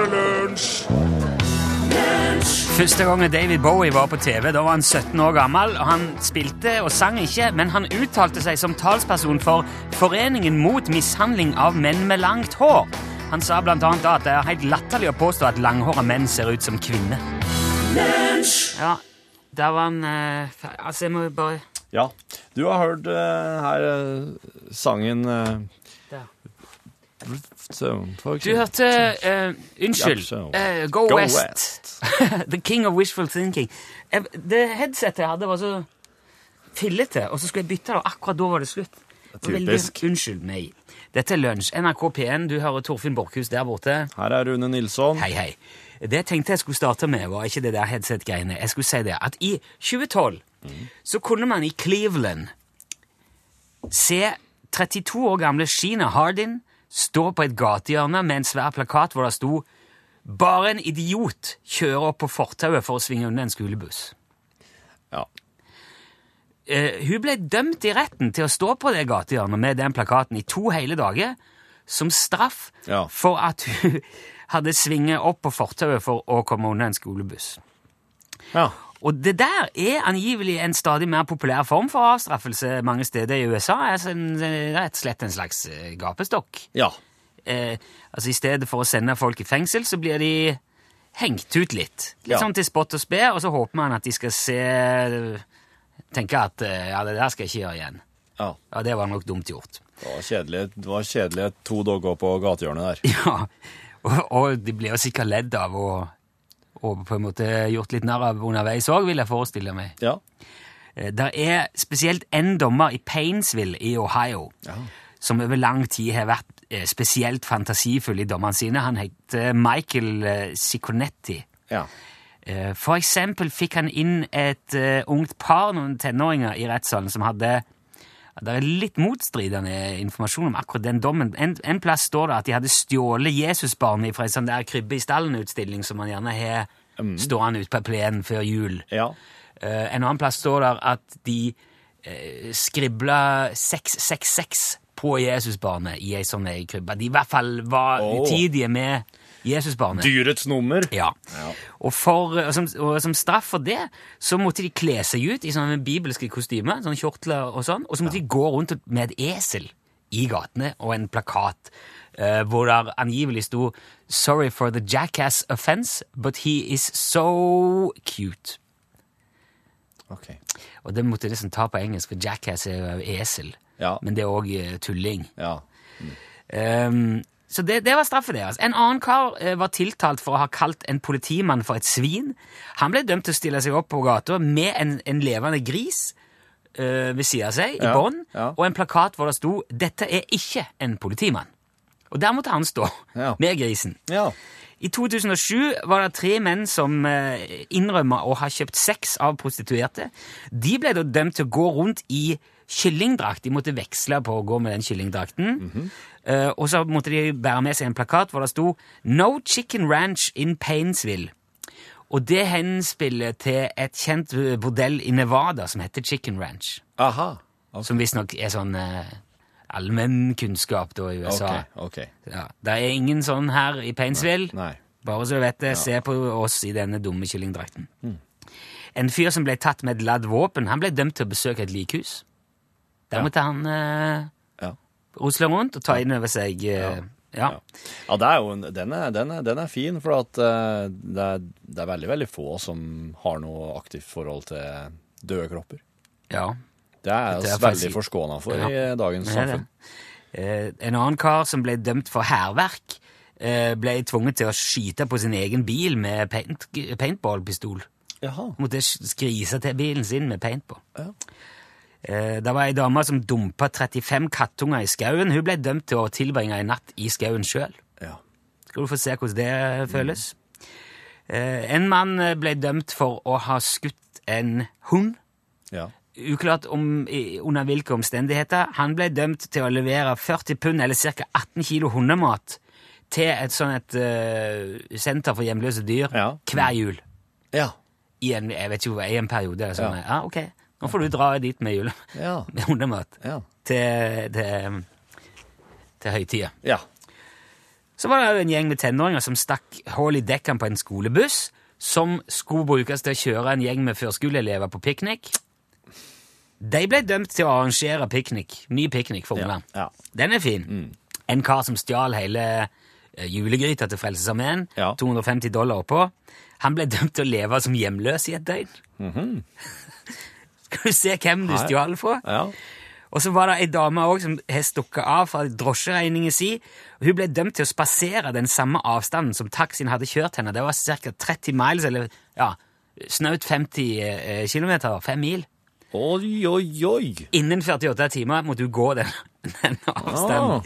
er det lunsj! Første gangen David Bowie var på TV, da var han 17 år gammel. og Han spilte og sang ikke, men han uttalte seg som talsperson for Foreningen mot mishandling av menn med langt hår. Han sa annet at det er helt latterlig å påstå at langhåra menn ser ut som kvinner. Ja, der var han eh, Altså, jeg må bare Ja. Du har hørt eh, her eh, sangen uh, Du hørte uh, Unnskyld. Uh, Go, Go West. West. The King of Wishful Thinking. Det headsetet jeg hadde, var så fillete, og så skulle jeg bytte det, og akkurat da var det slutt. Veldig- Typisk. Unnskyld meg. Dette er Lunsj. NRK P1. Du hører Torfinn Borchhus der borte. Her er Rune Nilsson. Hei, hei. Det jeg tenkte jeg skulle starte med, var ikke det der headset-greiene. Jeg skulle si det at i 2012 så kunne man i Cleveland se 32 år gamle Sheena Hardin stå på et gatehjørne med en svær plakat hvor det sto 'Bare en idiot kjører opp på fortauet for å svinge unna en skolebuss'. Ja. Uh, hun ble dømt i retten til å stå på det gatehjørnet med den plakaten i to hele dager, som straff Ja. for at hun hadde svinget opp på fortauet for å komme unna en skolebuss. ja. Og det der er angivelig en stadig mer populær form for avstraffelse mange steder i USA. Altså en, rett og slett en slags eh, gapestokk. Ja. Eh, altså I stedet for å sende folk i fengsel, så blir de hengt ut litt. Litt Ja. sånn til spott og spe, og så håper man at de skal se Tenke at eh, ja, det der skal jeg ikke gjøre igjen. ja. Ja, det var nok dumt gjort. Det var kjedelig, det var kjedelig to dager på gatehjørnet der. Ja, og, og de blir jo sikkert ledd av og, og på en måte gjort litt narr av underveis òg, vil jeg forestille meg. Ja. Det Der er spesielt en dommer i Painesville i Ohio som over lang tid har vært eh, spesielt fantasifull i dommene sine. Han heter Michael eh, Sicconetti. Ja. Eh, For eksempel fikk han inn et eh, ungt par, noen tenåringer, i rettssalen som hadde det er litt motstridende informasjon om akkurat den dommen. En, en plass står det at de hadde stjålet Jesusbarnet fra en sånn der krybbe i stallen-utstilling som man gjerne har stående ute på plenen før jul. Ja. Uh, en annen plass står det at de uh, skribla 666 på Jesusbarnet i ei sånn krybbe. De i hvert fall var oh. utidige med Jesusbarnet. Dyrets nummer. Ja. Ja. Og, for, og, som, og som straff for det så måtte de kle seg ut i sånne bibelske kostymer, sånne kjortler og sånn, og så måtte de gå rundt med et esel i gatene og en plakat uh, hvor det angivelig sto 'Sorry for the jackass offense, but he is so cute'. Ok. Og det måtte jeg liksom ta på engelsk, for jackass er jo esel. Ja. Men det er òg tulling. Ja. Ehm, så det, det var straffen deres. En annen kar eh, var tiltalt for å ha kalt en politimann for et svin. Han ble dømt til å stille seg opp på gata med en, en levende gris eh, ved siden av seg, i Ja, bånd, ja. og en plakat hvor det sto 'Dette er ikke en politimann'. Og der måtte han stå, Ja. med grisen. Ja. I 2007 var det tre menn som eh, innrømma å ha kjøpt sex av prostituerte. De ble da dømt til å gå rundt i kyllingdrakt. De måtte veksle på å gå med den kyllingdrakten. Eh, og så måtte de bære med seg en plakat hvor det sto 'No Chicken Ranch in Painesville'. Og det henspiller til et kjent eh, bordell i Nevada som heter Chicken Ranch. Aha. Okay. Som visstnok er sånn uh, allmennkunnskap da i USA. Ok. ok. Ja, det er ingen sånn her i Painesville. Nei. Bare så du vet det, se på oss i denne dumme kyllingdrakten. En fyr som ble tatt med et ladd våpen, han ble dømt til å besøke et likhus. Der måtte han eh, Ja. rusle rundt og ta inn over seg eh, ja. Ja, ja er jo en, den, er, den, er, den er fin, for at uh, det, er, det er veldig, veldig få som har noe aktivt forhold til døde kropper. ja. Det er vi veldig faktisk- forskåna for Ja, i dagens er det. samfunn. Eh, en annen kar som ble dømt for hærverk, eh, ble tvunget til å skyte på sin egen bil med paint, paintballpistol. Jaha. Måtte skrise til bilen sin med paintball. Ja. Eh, Det var ei dame som dumpa 35 kattunger i skauen. Hun ble dømt til å tilbringe ei natt i skauen sjøl. Ja. Skal du få se hvordan det føles. Mm. En mann ble dømt for å ha skutt en hund. ja. Uklart om, under hvilke omstendigheter. Han ble dømt til å levere 40 pund, eller ca. 18 kilo hundemat, til et sånt et uh, senter for hjemløse dyr Ja. hver jul. Ja. I en, jeg vet ikke, i en periode. eller Sånn. Ja. Ja. ok. Nå får du dra dit med jule, Ja. med hundemat Ja. til, til, til høytida. ja. Så var det en gjeng med tenåringer som stakk hull i dekkene på en skolebuss, som skulle brukes til å kjøre en gjeng med førskoleelever på piknik. De ble dømt til å arrangere piknik, ny piknik for ungene. Ja. Den er fin. En kar som stjal hele eh, julegryta til Frelsesarmeen, Ja. 250 dollar oppå. Han ble dømt til å leve som hjemløs i et døgn. Skal du se hvem du stjal fra? Ja. Og så var det ei dame også som har stukket av fra drosjeregningen si. og Hun ble dømt til å spasere den samme avstanden som taxien hadde kjørt henne. Det var ca. 30 miles, eller ja, snaut 50 eh, km. Fem mil. Oi, oi, oi! Innen 48 timer måtte hun gå den, den avstanden.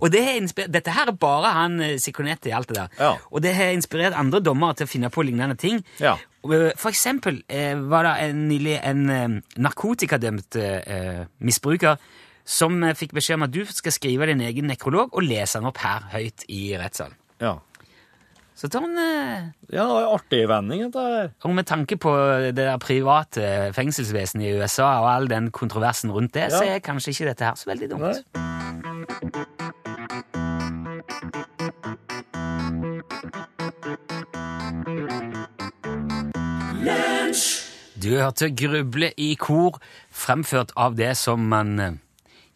Og det Dette her er bare han Sikronette Sikonetti i alt det der. Ja. Og det har inspirert andre dommere til å finne på lignende ting. Ja. Eh, For eksempel eh, var det en, nylig en eh, narkotikadømt eh, misbruker som eh, fikk beskjed om at du skal skrive din egen nekrolog og lese den opp her høyt i rettssalen. Ja. Så tar han, eh, Ja, det var en artig vending, dette her. og med tanke på det der private fengselsvesenet i USA og all den kontroversen rundt det, Ja. så er kanskje ikke dette her så veldig dumt. Nei. Du hørte Gruble i kor, fremført av det som man eh,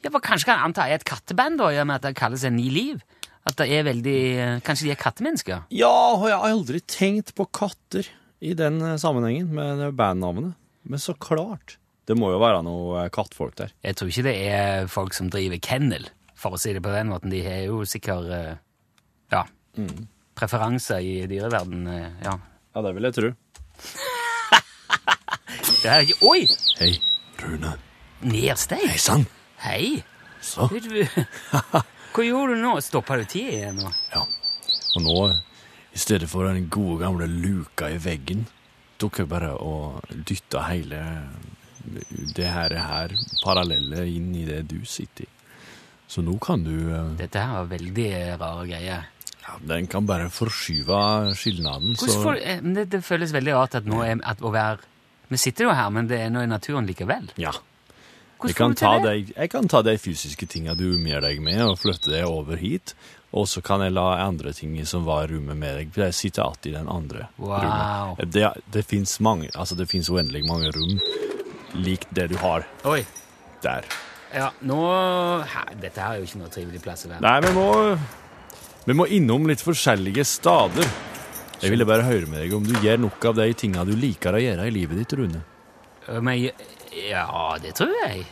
ja, kanskje kan anta er et katteband, da, i og med at det kalles en Ni liv. At det er veldig eh, Kanskje de er kattemennesker? Ja, og jeg har aldri tenkt på katter i den eh, sammenhengen med bandnavnet. Men så klart. Det må jo være noe eh, kattfolk der. Jeg tror ikke det er folk som driver kennel, for å si det på den måten. De har jo sikkert ja, ja, preferanser i dyreverden. eh, Ja. Ja, det vil jeg tro. Det er ikke Oi! Hei, Rune. Nerstein! Hei sann. Hei! Så. Hva gjorde du nå? Stoppa du tida igjen nå? Ja. Og nå, i stedet for den gode gamle luka i veggen, tok jeg bare og dytta hele det her, her parallelle inn i det du sitter i. Så nå kan du eh, Dette her var veldig rare greier. ja, Den kan bare forskyve skilnaden. Så får, eh, det, det føles veldig rart at nå er at å være Vi sitter jo her, men det er nå i naturen likevel. ja. Hvordan får ta du til det? deg, jeg kan ta de fysiske tinga du omgir deg med, og flytte det over hit. Og så kan jeg la andre ting som var i rommet med deg, jeg sitte igjen i den andre Wow. rommet. Det, det fins mange, altså det fins uendelig mange rom lik det du har Oi. der. Ja, nå her, Dette her er jo ikke noe trivelig plass å være. Nei, vi må, vi må innom litt forskjellige stader. Jeg ville bare høre med deg om du gjør noe av de tinga du liker å gjøre i livet ditt, Rune. Men jeg, ja, det tror jeg.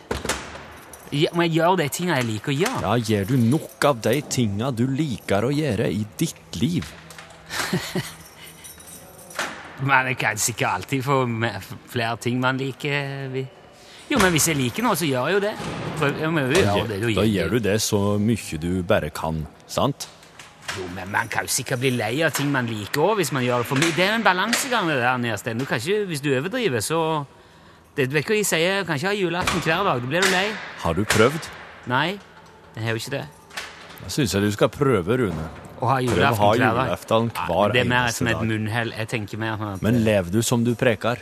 Ja, men jeg gjør de tinga jeg liker å gjøre. Ja, gjør du nok av de tinga du liker å gjøre i ditt liv? man jeg kan sikkert alltid få flere ting man liker. Jo, men hvis jeg liker noe, så gjør jeg jo det. Jeg må jo gjøre det. Da gjør du det så mye du bare kan, sant? Jo, men man kan jo sikkert bli lei av ting man liker òg, hvis man gjør det for mye. Det er en balansegang, det der, Nerstein. Du kan ikke, hvis du overdriver, så det, Vet ikke hva de sier? Kan ikke ha julaften hver dag. Da blir du lei. Har du prøvd? Nei, jeg har jo ikke det. Da syns jeg du skal prøve, Rune. Å ha julaften hver dag. julaften Ja, hver men det er mer som et munnhell. Jeg tenker mer sånn at Men lever du som du preker?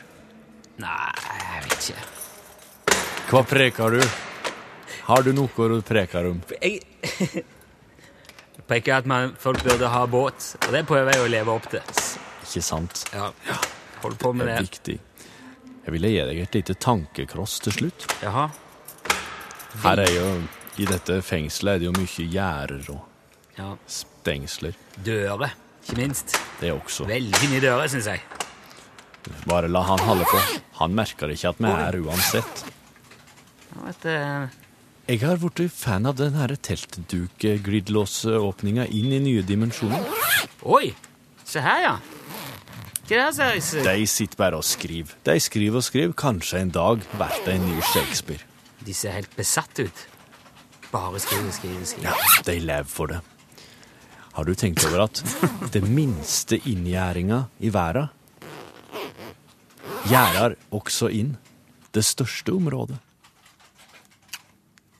Nei, jeg vet ikke. Hva preker du? Har du noe du preker om? Jeg peker at man, folk burde ha båt, og det prøver jeg å leve opp til. Ikke sant? Ja, Hold på med Det er det. viktig. Jeg ville gi deg et lite tankekross til slutt. Jaha. Her er jo, I dette fengselet er det jo mye gjerder og Ja. stengsler. Dører, ikke minst. Det også. Veldig mye dører, syns jeg. Bare la han holde på. Han merker ikke at vi er uansett. Vet, et, eh, Jeg har blitt fan av den her teltduk-gridlås-åpninga inn i nye dimensjoner. Oi! Se her, ja. Er det De sitter bare og skriver. De skriver og skriver. Kanskje en dag blir det en ny Shakespeare. De ser helt besatt ut. Bare skriver, skriver, skriver. Ja, de lever for det. Har du tenkt over at det minste inngjerdinga i verden gjerder også inn det største området?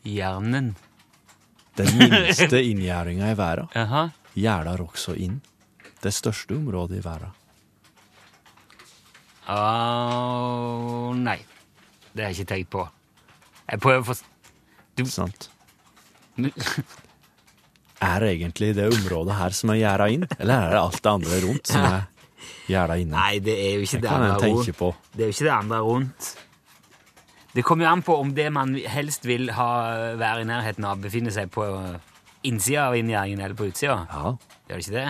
Hjernen. Den minste inngjerdinga i verden gjerder også inn det største området i verden. Å nei. Det har jeg ikke tenkt på. Jeg prøver å forstå Sant? Er det egentlig det området her som er gjerda inn, eller er det alt det andre rundt som er gjerda inne? Nei, det er jo ikke Det det andre rundt. Det er jo ikke det andre rundt. Det kommer jo an på om det man helst vil ha være i nærheten av, befinner seg på innsida av inngjerdingen eller på utsida. Ja, Gjør det ikke det?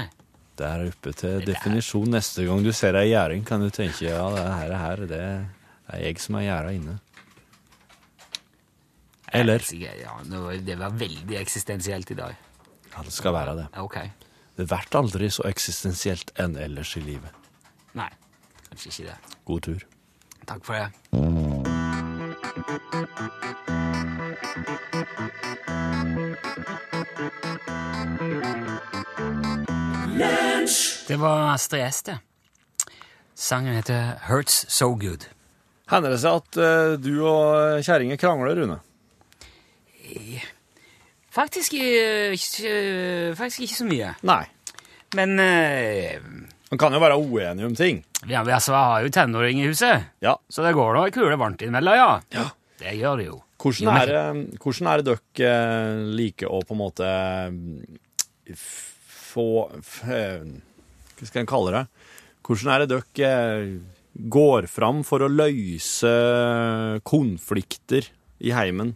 Det er oppe til definisjon. Neste gang du ser ei gjerding, kan du tenke ja, det her, her det er jeg som er gjerda inne. Eller Ja, det var veldig eksistensielt i dag. Ja, det skal være det. Okay. Det blir aldri så eksistensielt enn ellers i livet. Nei, kanskje ikke det. God tur. Takk for det. Det var Astrid S, det. Sangen heter Hurts So Good. Hender det seg at eh, du og kjerringa krangler, Rune? Faktisk, eh, ikke, faktisk ikke så mye. Nei. Men eh, Man kan jo være uenig om ting. ja, vi altså, har jo tenåring i huset, Ja. så det går nå ei kule varmt innimellom, ja. Ja. Det gjør det jo. Hvordan er, det- hvordan er det dere eh, liker å på en måte eh, f- få eh, Hva skal en kalle det? Hvordan er det dere eh, går fram for å løse konflikter i heimen?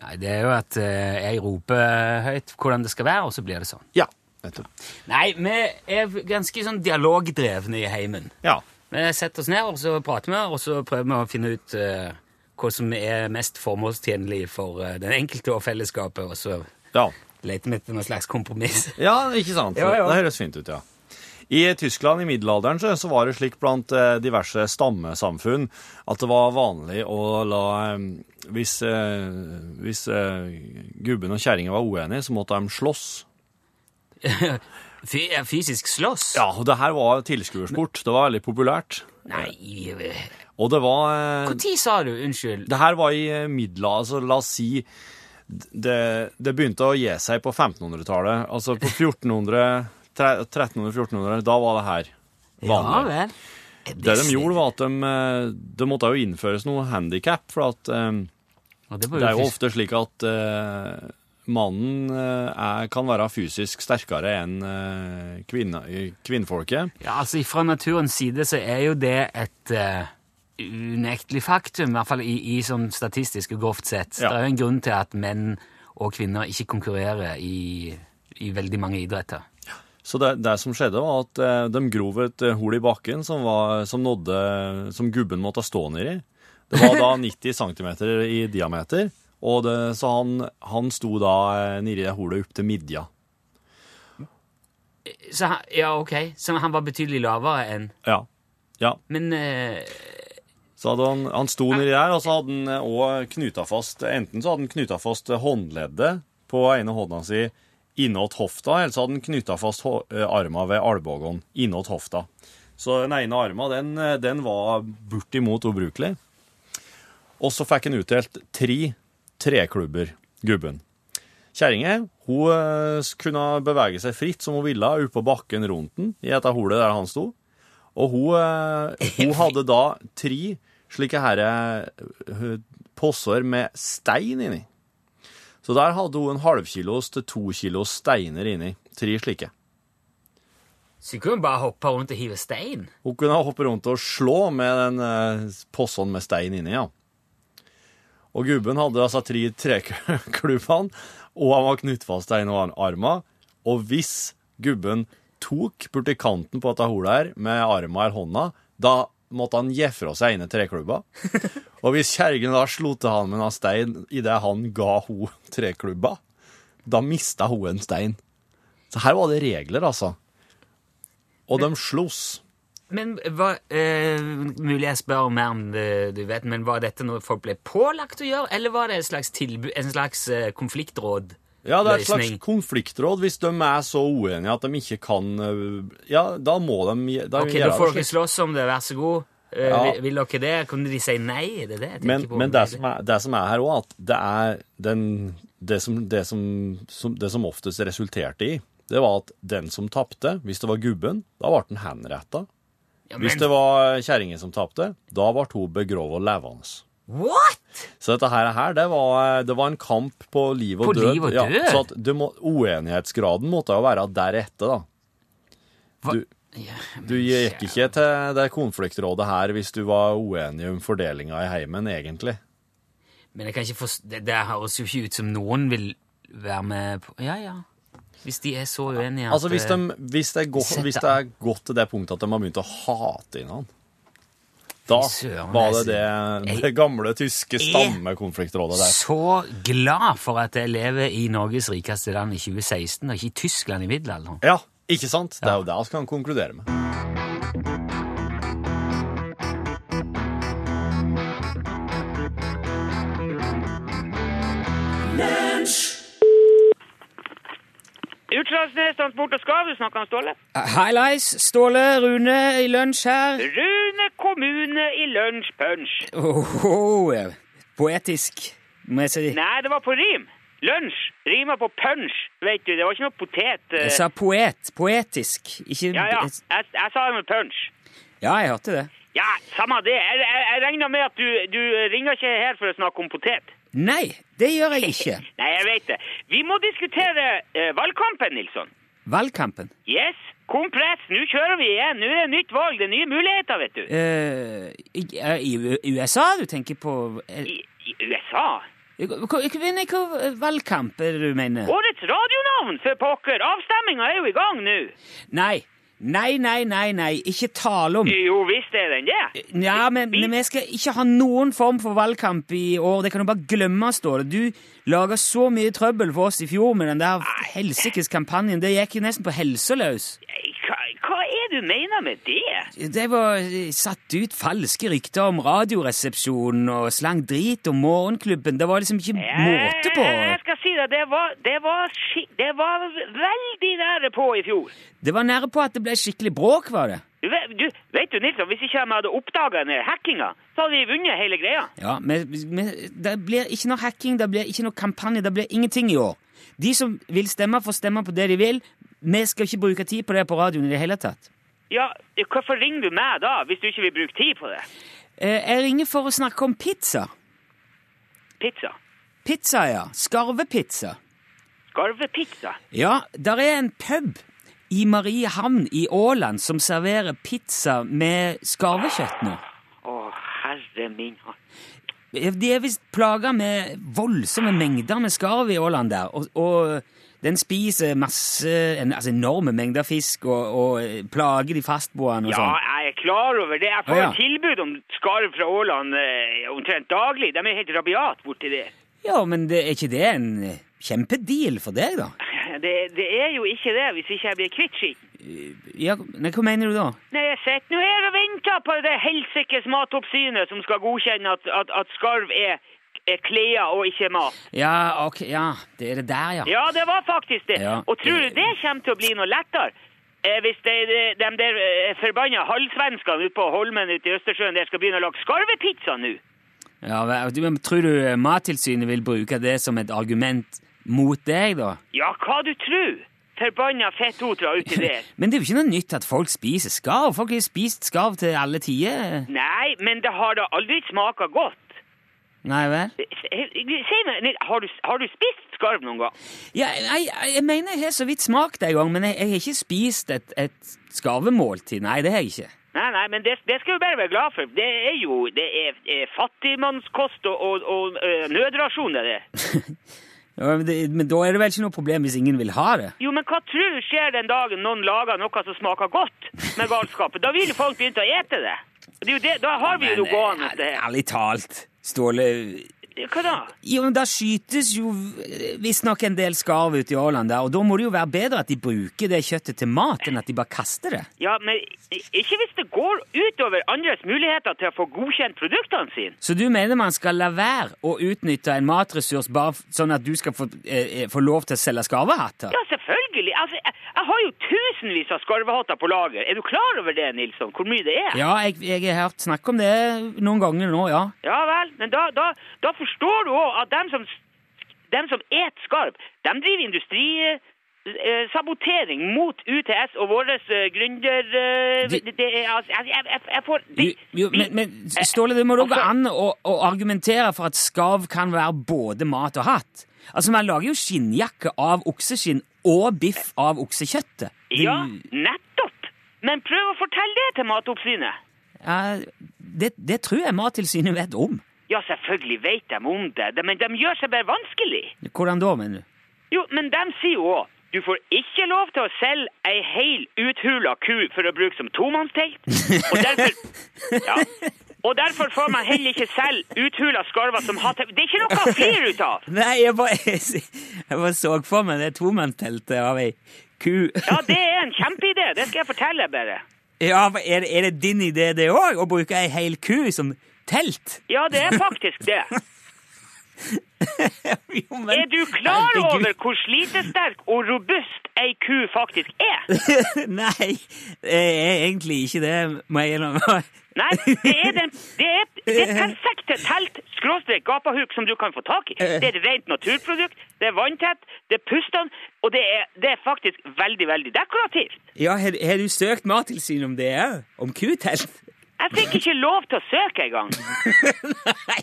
Nei, det er jo at eh, jeg roper høyt hvordan det skal være, og så blir det sånn. Ja. Nettopp. Nei, vi er ganske sånn dialogdrevne i heimen. Ja. Vi setter oss ned, og så prater vi, og så prøver vi å finne ut hva som er mest formålstjenlig for den enkelte og fellesskapet, og så ja. Leter vi etter noe slags kompromiss. Ja, ikke sant? Ja, ja. Det høres fint ut, ja. I Tyskland i middelalderen så, så var det slik blant eh, diverse stammesamfunn at det var vanlig å la eh, Hvis, eh, hvis gubben og kjerringa var uenige, så måtte de slåss. Fy, fysisk slåss? Ja, og det her var tilskuersport. Det var veldig populært. Nei Og det var Når sa du unnskyld? Det her var i middelalderen, altså la oss si det, det begynte å gi seg på 1500-tallet. Altså på 1400, 1300-1400, da var det her Ja vanlig. vel. Det de gjorde, var at de, eh, det måtte jo innføres noe handikap, for at um, det, det er jo ofte slik at uh, mannen er, kan være fysisk sterkere enn kvinne, kvinnfolket. Ja, altså Fra naturens side så er jo det et uh, unektelig faktum, i hvert fall i, i sånn statistisk og grovt sett. Ja. Det er jo en grunn til at menn og kvinner ikke konkurrerer i, i veldig mange idretter. Så det, det som skjedde, var at eh, de grov et eh, hull i bakken som, var, som nådde Som gubben måtte stå nedi. Det var da 90 cm i diameter, og det, så han, han sto da eh, nedi det hullet opp til midja. Så han, ja, ok. Så han var betydelig lavere enn Ja. ja. Men eh, Så hadde han, han sto nedi der, og så hadde han òg knuta fast Enten så hadde han knuta fast håndleddet på ene hånda si innåt hofta, eller så hadde han knyta fast eh, arma ved albuen innåt hofta. Så den ene arma, den, eh, den var bortimot ubrukelig. Og så fikk han utdelt tre treklubber, gubben. Kjerringa hun eh, kunne bevege seg fritt som hun ville oppå bakken rundt den, i dette hullet der han sto. Og hun, eh, hun hadde da tre slike herre eh, posser med stein inni. Så der hadde hun en halvkilos til to kilos steiner inni. Tre slike. Så kunne hun bare hoppe rundt og hive stein? Hun kunne hoppe rundt og slå med den posen med stein inni, ja. Og gubben hadde altså tre treklubbene, og han var knyttet fast til en av armene. Og hvis gubben tok borti kanten på dette hullet her med armen eller hånda, da måtte han gi fra seg ene treklubba. Og hvis kjerringa da slo til han med en stein idet han ga ho treklubba, da mista hun en stein. Så her var det regler, altså. Og de sloss. Men hva, eh, Mulig jeg spør mer om det, du vet, men var dette noe folk ble pålagt å gjøre, eller var det en slags, tilbud, en slags eh, konfliktråd? Ja, det er et slags konfliktråd. Hvis de er så uenige at de ikke kan øh, Ja, da må de da Ok, da får dere slåss om det, vær så god. Eh, Ja. vil, vil dere det? Kunne de si nei? Det er det jeg Men, på. men det, som er, det som er her òg, at det er den det som, det, som, som, det som oftest resulterte i, det var at den som tapte, hvis det var gubben, da ble den henretta. ja, Hvis det var kjerringa som tapte, da ble hun begrova levende. What?! Så dette her, her det, var, det var en kamp på liv og På død. liv og Ja, så at du må, uenighetsgraden måtte jo være deretter, da. Du, Ja, du gikk ikke til det konfliktrådet her hvis du var uenig om fordelinga i heimen, egentlig. Men jeg kan ikke forst det, det høres jo ikke ut som noen vil være med på Ja, ja. Hvis de er så uenige at Altså, hvis, eh, de, hvis, det er gått, hvis det er gått til det punktet at de har begynt å hate hverandre, da søren, var det det, det gamle tyske stammekonfliktrådet der. Så glad for at jeg lever i Norges rikeste land i 2016, og ikke i Tyskland i middelalderen. Ja, ikke sant? Det er jo det vi kan konkludere med. Utslagsnes Transport og Skav, du snakker om Ståle? Highlights, Ståle, Rune i lunsj her. Rune kommune i lunsjpunch. Åhå, poetisk, må jeg si. Nei, det var på rim. Lunsj rimer på punch, vet du. Det var ikke noe potet. eh. Jeg sa poet, poetisk, ikke Ja, ja. Jeg, jeg sa det med punch. Ja, jeg hørte det. Ja, samme det. Jeg, jeg, jeg regner med at du, du ringer ikke her for å snakke om potet. Nei, det gjør jeg ikke. Nei, jeg vet det. Vi må diskutere eh, valgkampen, Nilsson. Valgkampen. Yes, kompress. Nå kjører vi igjen. Nå er det nytt valg. Det er nye muligheter, vet du. Eh, i, eh, I USA du tenker på eh, I, i USA. Hva valgkamp er det du mener? Årets radionavn, for pokker! Avstemminga er jo i gang nå. Nei. Nei, nei, nei, nei, ikke tale om Jo visst er den det. Ja, men, men vi skal ikke ha noen form for valgkamp i år. Det kan du bare glemme, Ståle. Du laga så mye trøbbel for oss i fjor med den der helsikes kampanjen. Det gikk jo nesten på helsa løs. Hva, hva er det du mener med det? Det var eh, satt ut falske rykter om Radioresepsjonen og slang drit om Morgenklubben. Det var liksom ikke måte på. Jeg skal si deg, det var, det var, det var veldig nære på i fjor. Det var nære på at det ble skikkelig bråk, var det. Du, vet- du, vet du, Nilsson, hvis ikke de hadde oppdaga hackinga, så hadde vi vunnet hele greia. Ja, men, men det blir ikke noe hacking, det blir ikke noe kampanje, det blir ingenting i år. De som vil stemme, får stemme på det de vil. Vi skal ikke bruke tid på det på radioen i det hele tatt. Ja, hvorfor ringer du meg da, hvis du ikke vil bruke tid på det? Eh, Jeg ringer for å snakke om pizza. Pizza. Pizza, ja. Skarvepizza. Skarvepizza. Ja, der er en pub i Mariehamn i Åland som serverer pizza med skarvekjøtt nå. Å, herre min. De er visst plaga med voldsomme mengder med skarv i Åland der, og, og den spiser masse, en, altså enorme mengder fisk og, og plager de fastboende og Ja, sånn. jeg er klar over det. Jeg får Å, ja. tilbud om skarv fra Åland eh, omtrent daglig. De er helt rabiat borti det. Ja, men det, er ikke det en eh, kjempedeal for deg, da? det. Det er jo ikke det, hvis ikke jeg blir kvitt skitten. Ja, nei, Hva mener du da? Nei, jeg sitter nå her og venter på det helsikes matoppsynet som skal godkjenne at, at, at skarv er klær og ikke mat. Ja, ok, ja, det er det der, ja. Ja, det var faktisk det. Ja. Og tror du det kommer til å bli noe lettere? Eh, hvis de, de, de der eh, forbanna halvsvenskene ute på Holmen ute i Østersjøen der skal begynne å lage skarvepizza nå? ja men Tror du eh, Mattilsynet vil bruke det som et argument mot deg, da? Ja, hva du tror? Forbanna fettotra uti der. Men det er jo ikke noe nytt at folk spiser skarv. Folk har spist skarv til alle tider. Nei, men det har da aldri smaka godt. Nei vel? Si meg, har du, har du spist skarv noen gang? Ja, jeg, jeg mener jeg har så vidt smakt det en gang, men jeg, jeg har ikke spist et, et skarvemåltid. Nei, det har jeg ikke. Nei, nei, men det, det skal vi bare være glad for. Det er jo det er, er fattigmannskost og, og, og øh, nødrasjon, det men, det, men da er det vel ikke noe problem hvis ingen vil ha det? Jo, men hva tror du skjer den dagen noen lager noe som smaker godt med galskapet? Da vil jo folk begynne å ete det. Det er det, da har vi jo noe gående. Men, eh. Ærlig talt, Ståle Hva da? Jo, men Da skytes jo visstnok en del skarv ute i Åland, og da må det jo være bedre at de bruker det kjøttet til mat, enn at de bare kaster det. Ja, men ikke hvis det går utover andres muligheter til å få godkjent produktene sine. Så du mener man skal la være å utnytte en matressurs bare sånn at du skal få, eh, eh, få lov til å selge skarvehatter? Ja, selvfølgelig. Altså, jeg, jeg har jo tusenvis av skarvehatter på lager. Er du klar over det, Nilsson? Hvor mye det er? Ja, jeg, jeg har hørt snakk om det noen ganger nå, ja. Ja vel, men da, da, da forstår du òg at dem som, dem som et skarv, dem driver industri, eh, sabotering mot UTS og våre uh, gründer... eh, det, det er altså Jeg, jeg, jeg, jeg får de, Jo, jo, men, men Ståle, det må da gå altså- an å, å argumentere for at skarv kan være både mat og hatt. Altså, Man lager jo skinnjakke av okseskinn og biff av oksekjøttet. Det- Ja, nettopp! Men prøv å fortelle det til Matoppsynet. ja, det, det tror jeg Mattilsynet vet om. Ja, selvfølgelig vet de om det, men de gjør seg bare vanskelig. Hvordan da, mener du? Jo, men de sier jo òg du får ikke lov til å selge ei heil uthula ku for å bruke som tomannstelt. Og derfor, ja, og derfor får man heller ikke selge uthula skarver som har Det er ikke noe å flire ut av! Nei, jeg bare, jeg bare så for meg det tomannsteltet av ei ku. Ja, det er en kjempeidé, det skal jeg fortelle bare. Ja, er, er det din idé, det òg? Å bruke ei hel ku som telt? Ja, det er faktisk det. jo, men, Er du klar herregud. over hvor slitesterk og robust ei ku faktisk er? Nei, jeg er egentlig ikke det, må jeg innrømme. Nei, det er, den, det er det perfekte telt skråstrek gapahuk som du kan få tak i. Det er et rent naturprodukt, det er vanntett, det er pustende, og det er, det er faktisk veldig, veldig dekorativt. Ja, har, har du søkt Mattilsynet om det òg? Om kutelt? Jeg fikk ikke lov til å søke engang. Nei,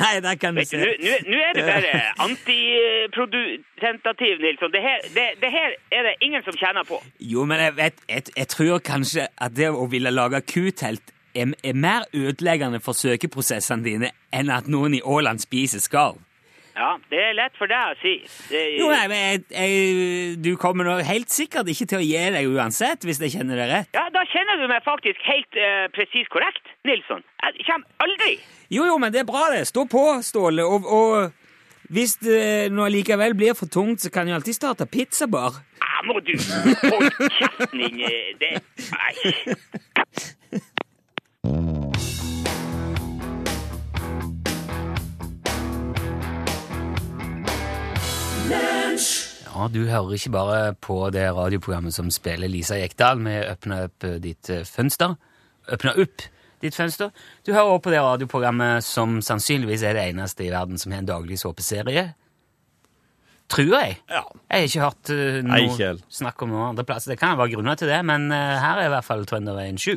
nei, der kan du se. Nå er det bare antiprodusentativ, Nilsson. Det her, det, det her er det ingen som tjener på. Jo, men jeg, vet, jeg, jeg tror kanskje at det å ville lage kutelt er, er mer ødeleggende for søkeprosessene dine enn at noen i Åland spiser skarv. Ja, det er lett for deg å si. Det, Jo, nei, men jeg, jeg, Du kommer nå helt sikkert ikke til å gi deg uansett, hvis jeg kjenner deg rett. ja, da kjenner du meg faktisk helt uh, presis korrekt, Nilsson. Jeg kommer aldri Jo, jo, men det er bra, det. Stå på, Ståle. Og, og hvis det nå likevel blir for tungt, så kan du alltid starte pizzabar. Ja, må du holde kjeften din eh, det, Nei. Ja, du hører ikke bare på det radioprogrammet som spiller Lisa Jekdal med Åpne opp eh, ditt eh, fønster. Åpne opp ditt fønster. Du hører også på det radioprogrammet som sannsynligvis er det eneste i verden som har en daglig såpeserie. Tror jeg. Ja. Jeg har ikke hørt eh, noe snakk om noen andre plasser. Det kan være grunner til det, men her er i hvert fall Trønderveien 7.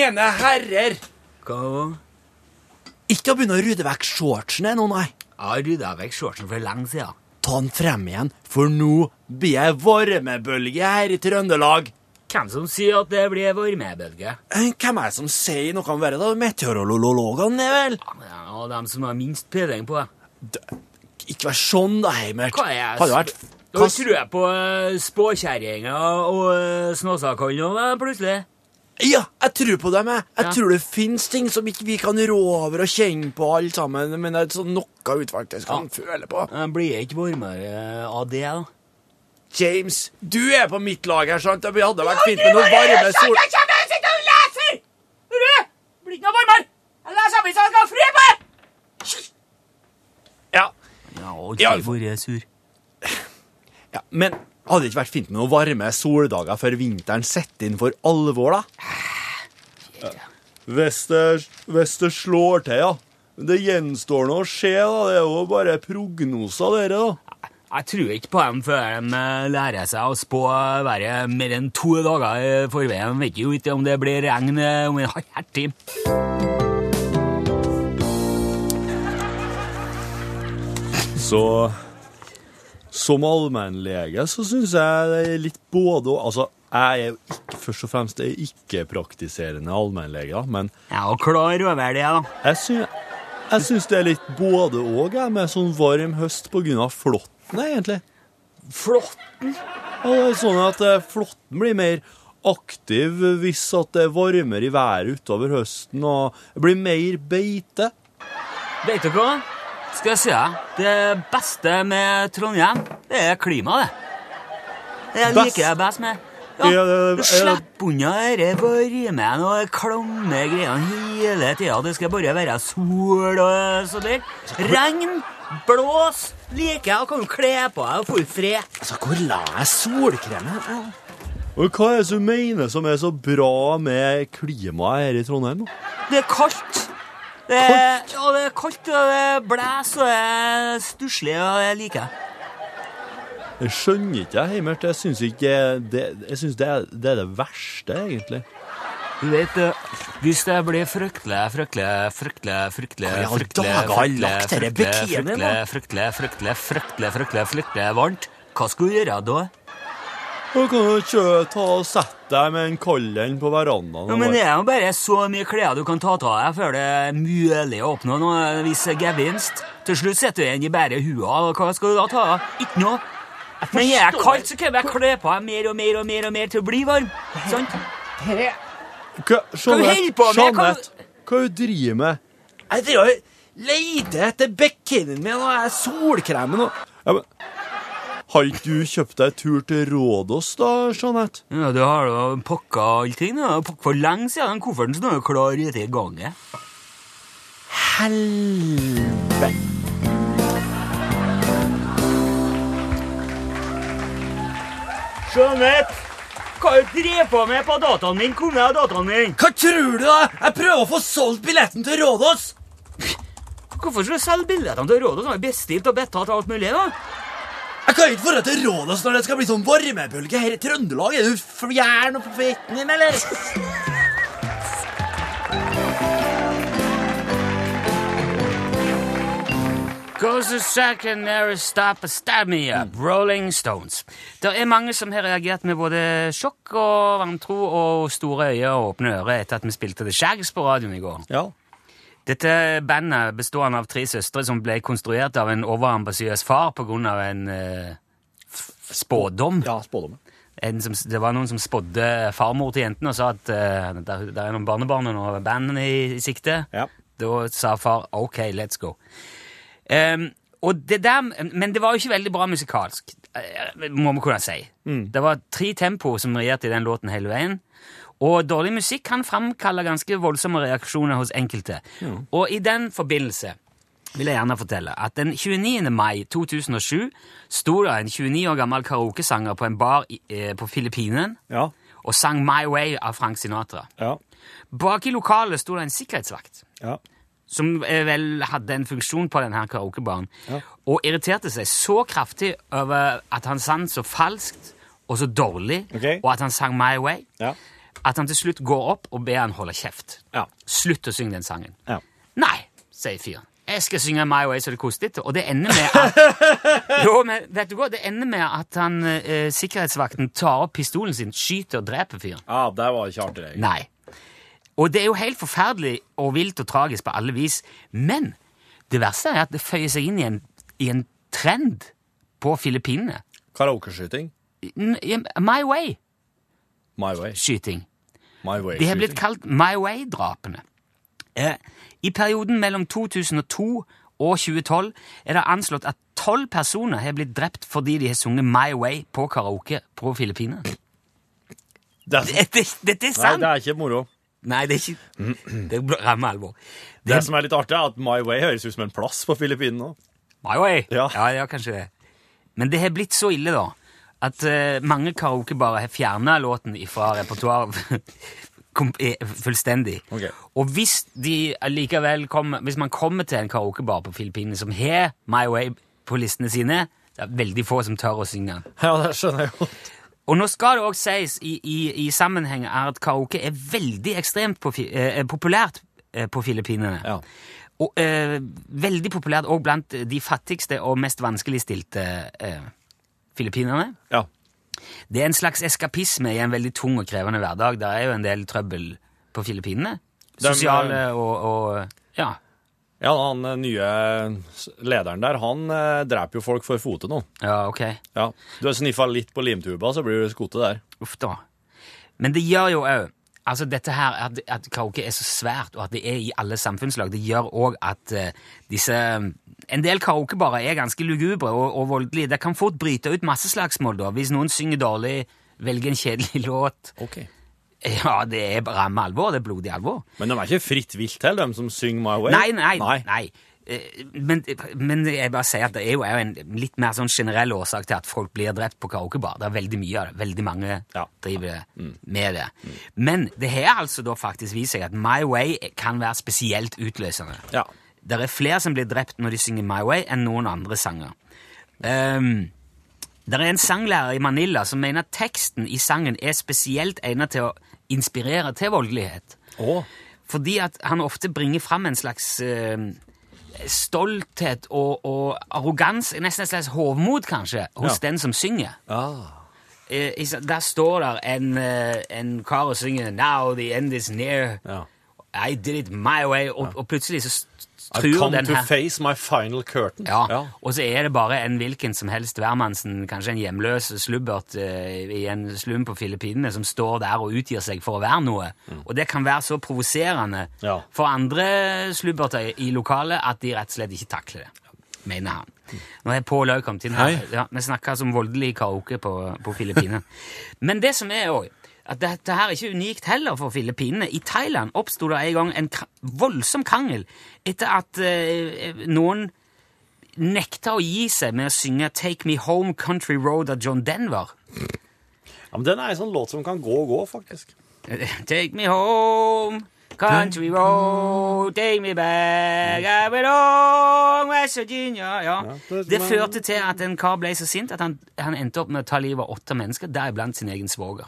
mine herrer, Hva? ikke å begynne å rydde vekk shortsene nå, nei. Ja, rydda vekk shortsen for lenge siden. Ta den frem igjen, for nå blir jeg varmebølge her i Trøndelag. Hvem som sier at det blir varmebølge? Eh, Hvem er det som sier noe om været, da? Meteorologene, vel? Ja, De som har minst peiling på det. Ikke vær sånn, da, Heimert. Hva er det? Hadde vært Da tror jeg på uh, spåkjerringa og uh, snåsakallen plutselig. Ja, jeg tror på dem, jeg. Jeg Ja. tror det fins ting som ikke vi kan rå over og kjenne på, alle sammen. Men det er sånn noe utvalgte som kan føle på. Jeg blir ikke varmere av det, da. James, du er på mitt lag her, sant? Det hadde vært fint med noe varme sol... Jeg sitter og leser! Du, blir ikke noe varmere! Jeg leser avisa, og skal ha fri på det! Ja, Ja, og Ja, ikke hvor jeg er sur. ja, men hadde det ikke vært fint med noen varme soldager før vinteren setter inn for alvor, da? Hvis det, hvis det slår til, ja. Det gjenstår noe å se. da. Det er jo bare prognoser, dere, da. Jeg tror ikke på dem før de eh, lærer seg å spå været mer enn to dager i forveien. De vet jo ikke om det blir regn eh, om en halv time. Så som allmennlege så syns jeg det er litt både og. Altså, jeg er jo ikke først og fremst en ikke-praktiserende allmennlege, da, men Ja, og klar over det, da. jeg synes, jeg syns det er litt både og, jeg, med sånn varm høst av flåtten, egentlig. Flåtten? Ja, det er sånn at eh, flåtten blir mer aktiv hvis at det er varmere i været utover høsten, og det blir mer beite. Beite du hva? Skal jeg si deg, det beste med Trondheim, det er klimaet, det. Det Best? liker jeg best med. Ja, du Slipp unna disse varmen og klamme greiene hele tida. Det skal bare være sol og så der. Regn, blås, liker jeg kan du kle på deg og få ut fred. Altså, hvor la jeg solkremen? Og hva er det du mener som er så bra med klimaet her i Trondheim? Det er kaldt. Det er, ja, det er kaldt, og det blåser, og det er stusslig, og det liker jeg. Jeg skjønner ikke, jeg, Heimert. Jeg syns ikke det, jeg synes det, det er det verste, egentlig. Du vet, eh, hvis det blir fryktelig, fryktelig, fryktelig, fryktelig, fryktelig, fryktelig, fryktelig, fryktelig, fryktelig, fryktelig, fryktelig, fryktelig, varmt, hva skal du gjøre da? Da kan du ikke ta og sette deg med en kald en på verandaen. Ja, men det er jo bare så mye klær du kan ta av deg før det er mulig å oppnå noe viss gevinst. Til slutt sitter du igjen i bare hua, og hva skal du da ta av? Ikke noe. Men er kaldt, så kan jeg kle på meg mer og mer og mer og mer til å bli varm. Sant? Hva, Hva du Jeanette, Jeanette, hva du driver med? Jeg driver og leter etter bikinien min og jeg solkremen og Ja, men, har ikke du kjøpt deg tur til Rådås, da, Jeanette? Ja, du har da pakka allting. da. Pakka for lenge siden. Den kofferten står jo klar ute i gangen. Helvete. Jeanette! Hva du driver på med på dataen min? Hvor er dataen min! Hva tror du, da? Jeg prøver å få solgt billetten til Rådås. Hvorfor skal du selge billettene til Rådås? som er bestilt og betalt alt mulig? da? Jeg kan ikke dra til Rådås når det skal bli sånn varmebølge her i Trøndelag. Er du fjern og på fetten din, eller? Goes a second, never stop, stab me up. Rolling Stones. Det er mange som har reagert med både sjokk og vantro og store øyne og åpne ører etter at vi spilte The Shags på radioen i går. Ja. Dette bandet bestående av tre søstre som ble konstruert av en overambisiøs far av en uh, spådom. Ja, spådom. En som, det var noen som spådde farmor til jentene og sa at uh, der er noen barnebarn og noen band i, i sikte. Ja. Da sa far OK, let's go. Og det der, men det var jo ikke veldig bra musikalsk, eh, må vi kunne si. Det var tre tempo som regjerte i den låten hele veien. Og dårlig musikk kan framkalle ganske voldsomme reaksjoner hos enkelte. Og i den forbindelse vil jeg gjerne fortelle at den 29. mai 2007 sto det en 29 år gammel karaokesanger på en bar i, eh, på Filippinene Ja. og sang My Way av Frank Sinatra. Ja. Bak i lokalet sto det en sikkerhetsvakt Ja. Som eh, vel hadde en funksjon på denne karaokebaren, Ja. og irriterte seg så kraftig over at han sang så falskt og så dårlig, okay. og at han sang My Way, Ja. at han til slutt går opp og ber han holde kjeft. Ja. Slutt å synge den sangen. Ja. Nei, sier fyren. Jeg skal synge My Way så det koster litt, og det ender med at Jo, men vet du hva? Det ender med at han, eh, sikkerhetsvakten tar opp pistolen sin, skyter og dreper fyren. ja, det var ikke artig. Nei. Og det er jo helt forferdelig og vilt og tragisk på alle vis, men det verste er at det føyer seg inn i en, i en trend på Filippinene. Karaokeskyting. My Way. My Way-skyting. My way. De har blitt kalt My Way-drapene. Eh, I perioden mellom 2002 og 2012 er det anslått at tolv personer har blitt drept fordi de har sunget My Way på karaoke på Filippinene. det Dette, dette er Nei, det er ikke moro. Nei, det er ikke Det er ramme alvor. Det Det som er litt artig, er at My Way høres ut som en plass på Filippinene. My Way. Ja. ja, ja, kanskje det. Men det har blitt så ille, da, at uh, mange karaokebarer har fjerna låten fra repertoaret eh, fullstendig. Okay. Og hvis de allikevel kommer Hvis man kommer til en karaokebar på Filippinene som har My Way på listene sine, det er veldig få som tør å synge den. Ja, det skjønner jeg godt. Og nå skal det også sies i, i, i sammenheng er at karaoke er veldig ekstremt på, eh, populært eh, på Filippinene. Ja. Og eh, veldig populært òg blant de fattigste og mest vanskeligstilte eh, filippinerne. Ja. Det er en slags eskapisme i en veldig tung og krevende hverdag. Det er jo en del trøbbel på Filippinene. Sosiale og, og Ja. Ja, han eh, nye lederen der, han eh, dreper jo folk for fote nå. Ja, ok. Ja. Du har sniffa litt på limtuba, så blir du skutt der. Uff da. Men det gjør jo òg Altså dette her, at, at karaoke er så svært, og at det er i alle samfunnslag, det gjør òg at uh, disse En del karaokebarer er ganske lugubre og, og voldelige. Det kan fort bryte ut masse slagsmål da, hvis noen synger dårlig velger en kjedelig låt. Ok. Ja, det er ramme alvor. Det er blodig alvor. Men de er ikke fritt vilt heller, de som synger My Way? Nei, nei, nei. nei. Men, men jeg bare sier at det er jo, en litt mer sånn generell årsak til at folk blir drept på karaokebar. Det er veldig mye av det. Veldig mange Ja. driver med det. Men det har altså da faktisk vist seg at My Way kan være spesielt utløsende. Ja. Det er flere som blir drept når de synger My Way, enn noen andre sanger. Um, det er en sanglærer i Manila som mener at teksten i sangen er spesielt egnet til å inspirere til voldelighet. Oh. Fordi at han ofte bringer fram en slags eh, stolthet og, og arroganse, nesten et slags hovmod kanskje, hos Ja. den som synger. ah. Eh, der står der en, eh, en kar og synger 'Now the end is near'. Ja. I did it my way. Og, og plutselig så I've come to her face my final curtain. ja, Og så er det bare en hvilken som helst hvermannsen, kanskje en hjemløs slubbert uh, i en slum på Filippinene, som står der og utgir seg for å være noe. Og det kan være så provoserende Ja. for andre slubberter i, lokalet at de rett og slett ikke takler det, mener han. Nå er Pål òg kommet inn her. Ja, vi snakker som voldelig karaoke på, på Filippinene. Men det som er òg at dette her er ikke unikt heller for Filippinene. I Thailand oppsto det en gang en voldsom krangel etter at eh, noen nekta å gi seg med å synge 'Take Me Home Country Road' av John Denver. Ja, men den er en sånn låt som kan gå og gå, faktisk. Take me home, country road, take me back, I belong, West Virginia. Ja. det- førte til at en kar ble så sint at han, han endte opp med å ta livet av åtte mennesker, deriblant sin egen svoger.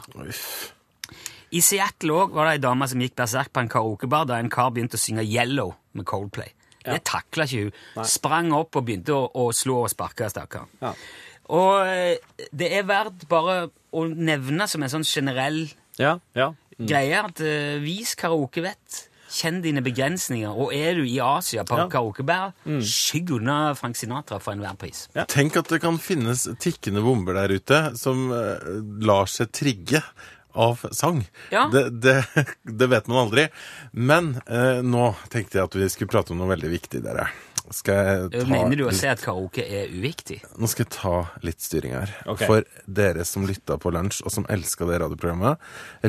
I Seattle òg var det ei dame som gikk berserk på en karaokebar da en kar begynte å synge 'Yellow' med Coldplay. Det takla ikke hun. Sprang opp og begynte å, å slå og sparke stakkar. Ja. Og eh, det er verdt bare å nevne som en sånn generell Ja, ja. Greie at uh, vis karaokevett. Kjenn dine begrensninger. Og er du i Asia på Ja. karaokebar, skygg unna Frank Sinatra for enhver pris. Tenk at det kan finnes tikkende bomber der ute som uh, lar seg trigge av sang. Ja. Det, det, det vet man aldri. Men uh, nå tenkte jeg at vi skulle prate om noe veldig viktig, dere. Skal jeg ta Mener du å si at karaoke er uviktig? Nå skal jeg ta litt styring her. Okay. For dere som lytta på lunsj, og som elska det radioprogrammet,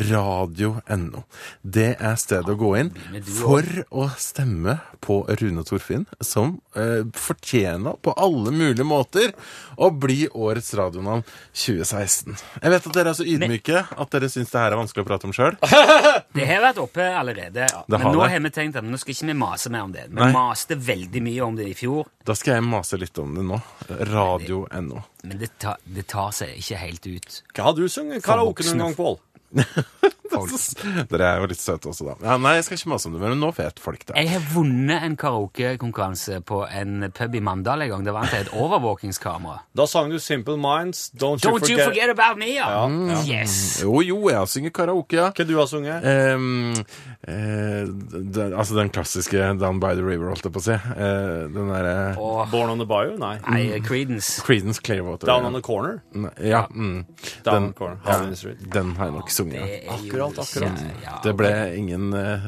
radio.no. Det er stedet å gå inn for å stemme på Rune Torfinn, som eh, fortjener på alle mulige måter å bli årets radionavn 2016. Jeg vet at dere er så ydmyke at dere syns det her er vanskelig å prate om sjøl. Det har vært oppe allerede. ja. men har nå det. har vi tenkt at nå skal ikke vi mase mer om det. Vi Nei. maste veldig mye om det i fjor, Da skal jeg mase litt om det nå. Radio.no. men det, ta, det tar seg ikke helt ut. Hva har du sunget karaoke noen gang, Pål? Dere er jo litt søte også, da. Ja, nei, jeg skal ikke mase om det, men nå vet folk det. Jeg har vunnet en karaokekonkurranse på en pub i Mandal en gang. Det var til et overvåkingskamera. Da sang du Simple Minds, Don't, Don't you forget about me, ja! Ja, Yes! Jo, jo, jeg har sunget karaoke, ja. Hva du har sunget? Um, uh, den, altså den klassiske Down by the River, holdt jeg på å si. Uh, den derre Og Born on the Bayou? Nei. nei, Creedence. Creedence Clearwater. Down ja. on the Corner? Nei, Ja. Mm. Down Den, on the Corner. ja, den har jeg nok sunget. Jo Akkurat, akkurat. ikke- ja, Det ble ingen uh,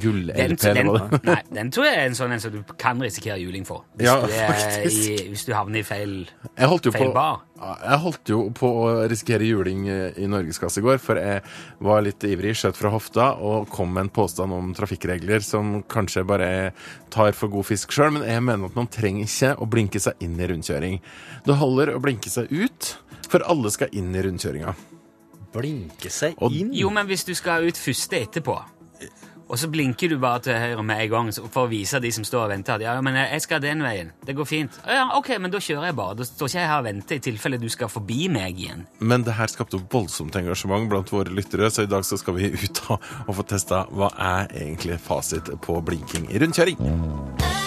gull-LP. den, eller hva det nei, den tror jeg er en sånn en som du kan risikere juling for. Hvis, Ja, du, er i, hvis du havner i feil Jeg holdt på, bar. jeg holdt jo på å risikere juling eh, i Norgesklasse i går, for jeg var litt ivrig, skjøt fra hofta og kom med en påstand om trafikkregler som kanskje bare tar for god fisk sjøl, men jeg mener at man trenger ikke å blinke seg inn i rundkjøring. Det holder å blinke seg ut, for alle skal inn i rundkjøringa. Blinke seg Og- inn? Jo, men hvis du skal ut første etterpå, og så blinker du bare til høyre med en gang for å vise de som står og venter at ja, men jeg skal den veien. Det går fint. Ja, ok, men da kjører jeg bare. Da står ikke jeg her og venter i tilfelle du skal forbi meg igjen. Men det her skapte voldsomt engasjement blant våre lyttere, så i dag så skal vi ut og, få testa hva er egentlig fasit på blinking i rundkjøring.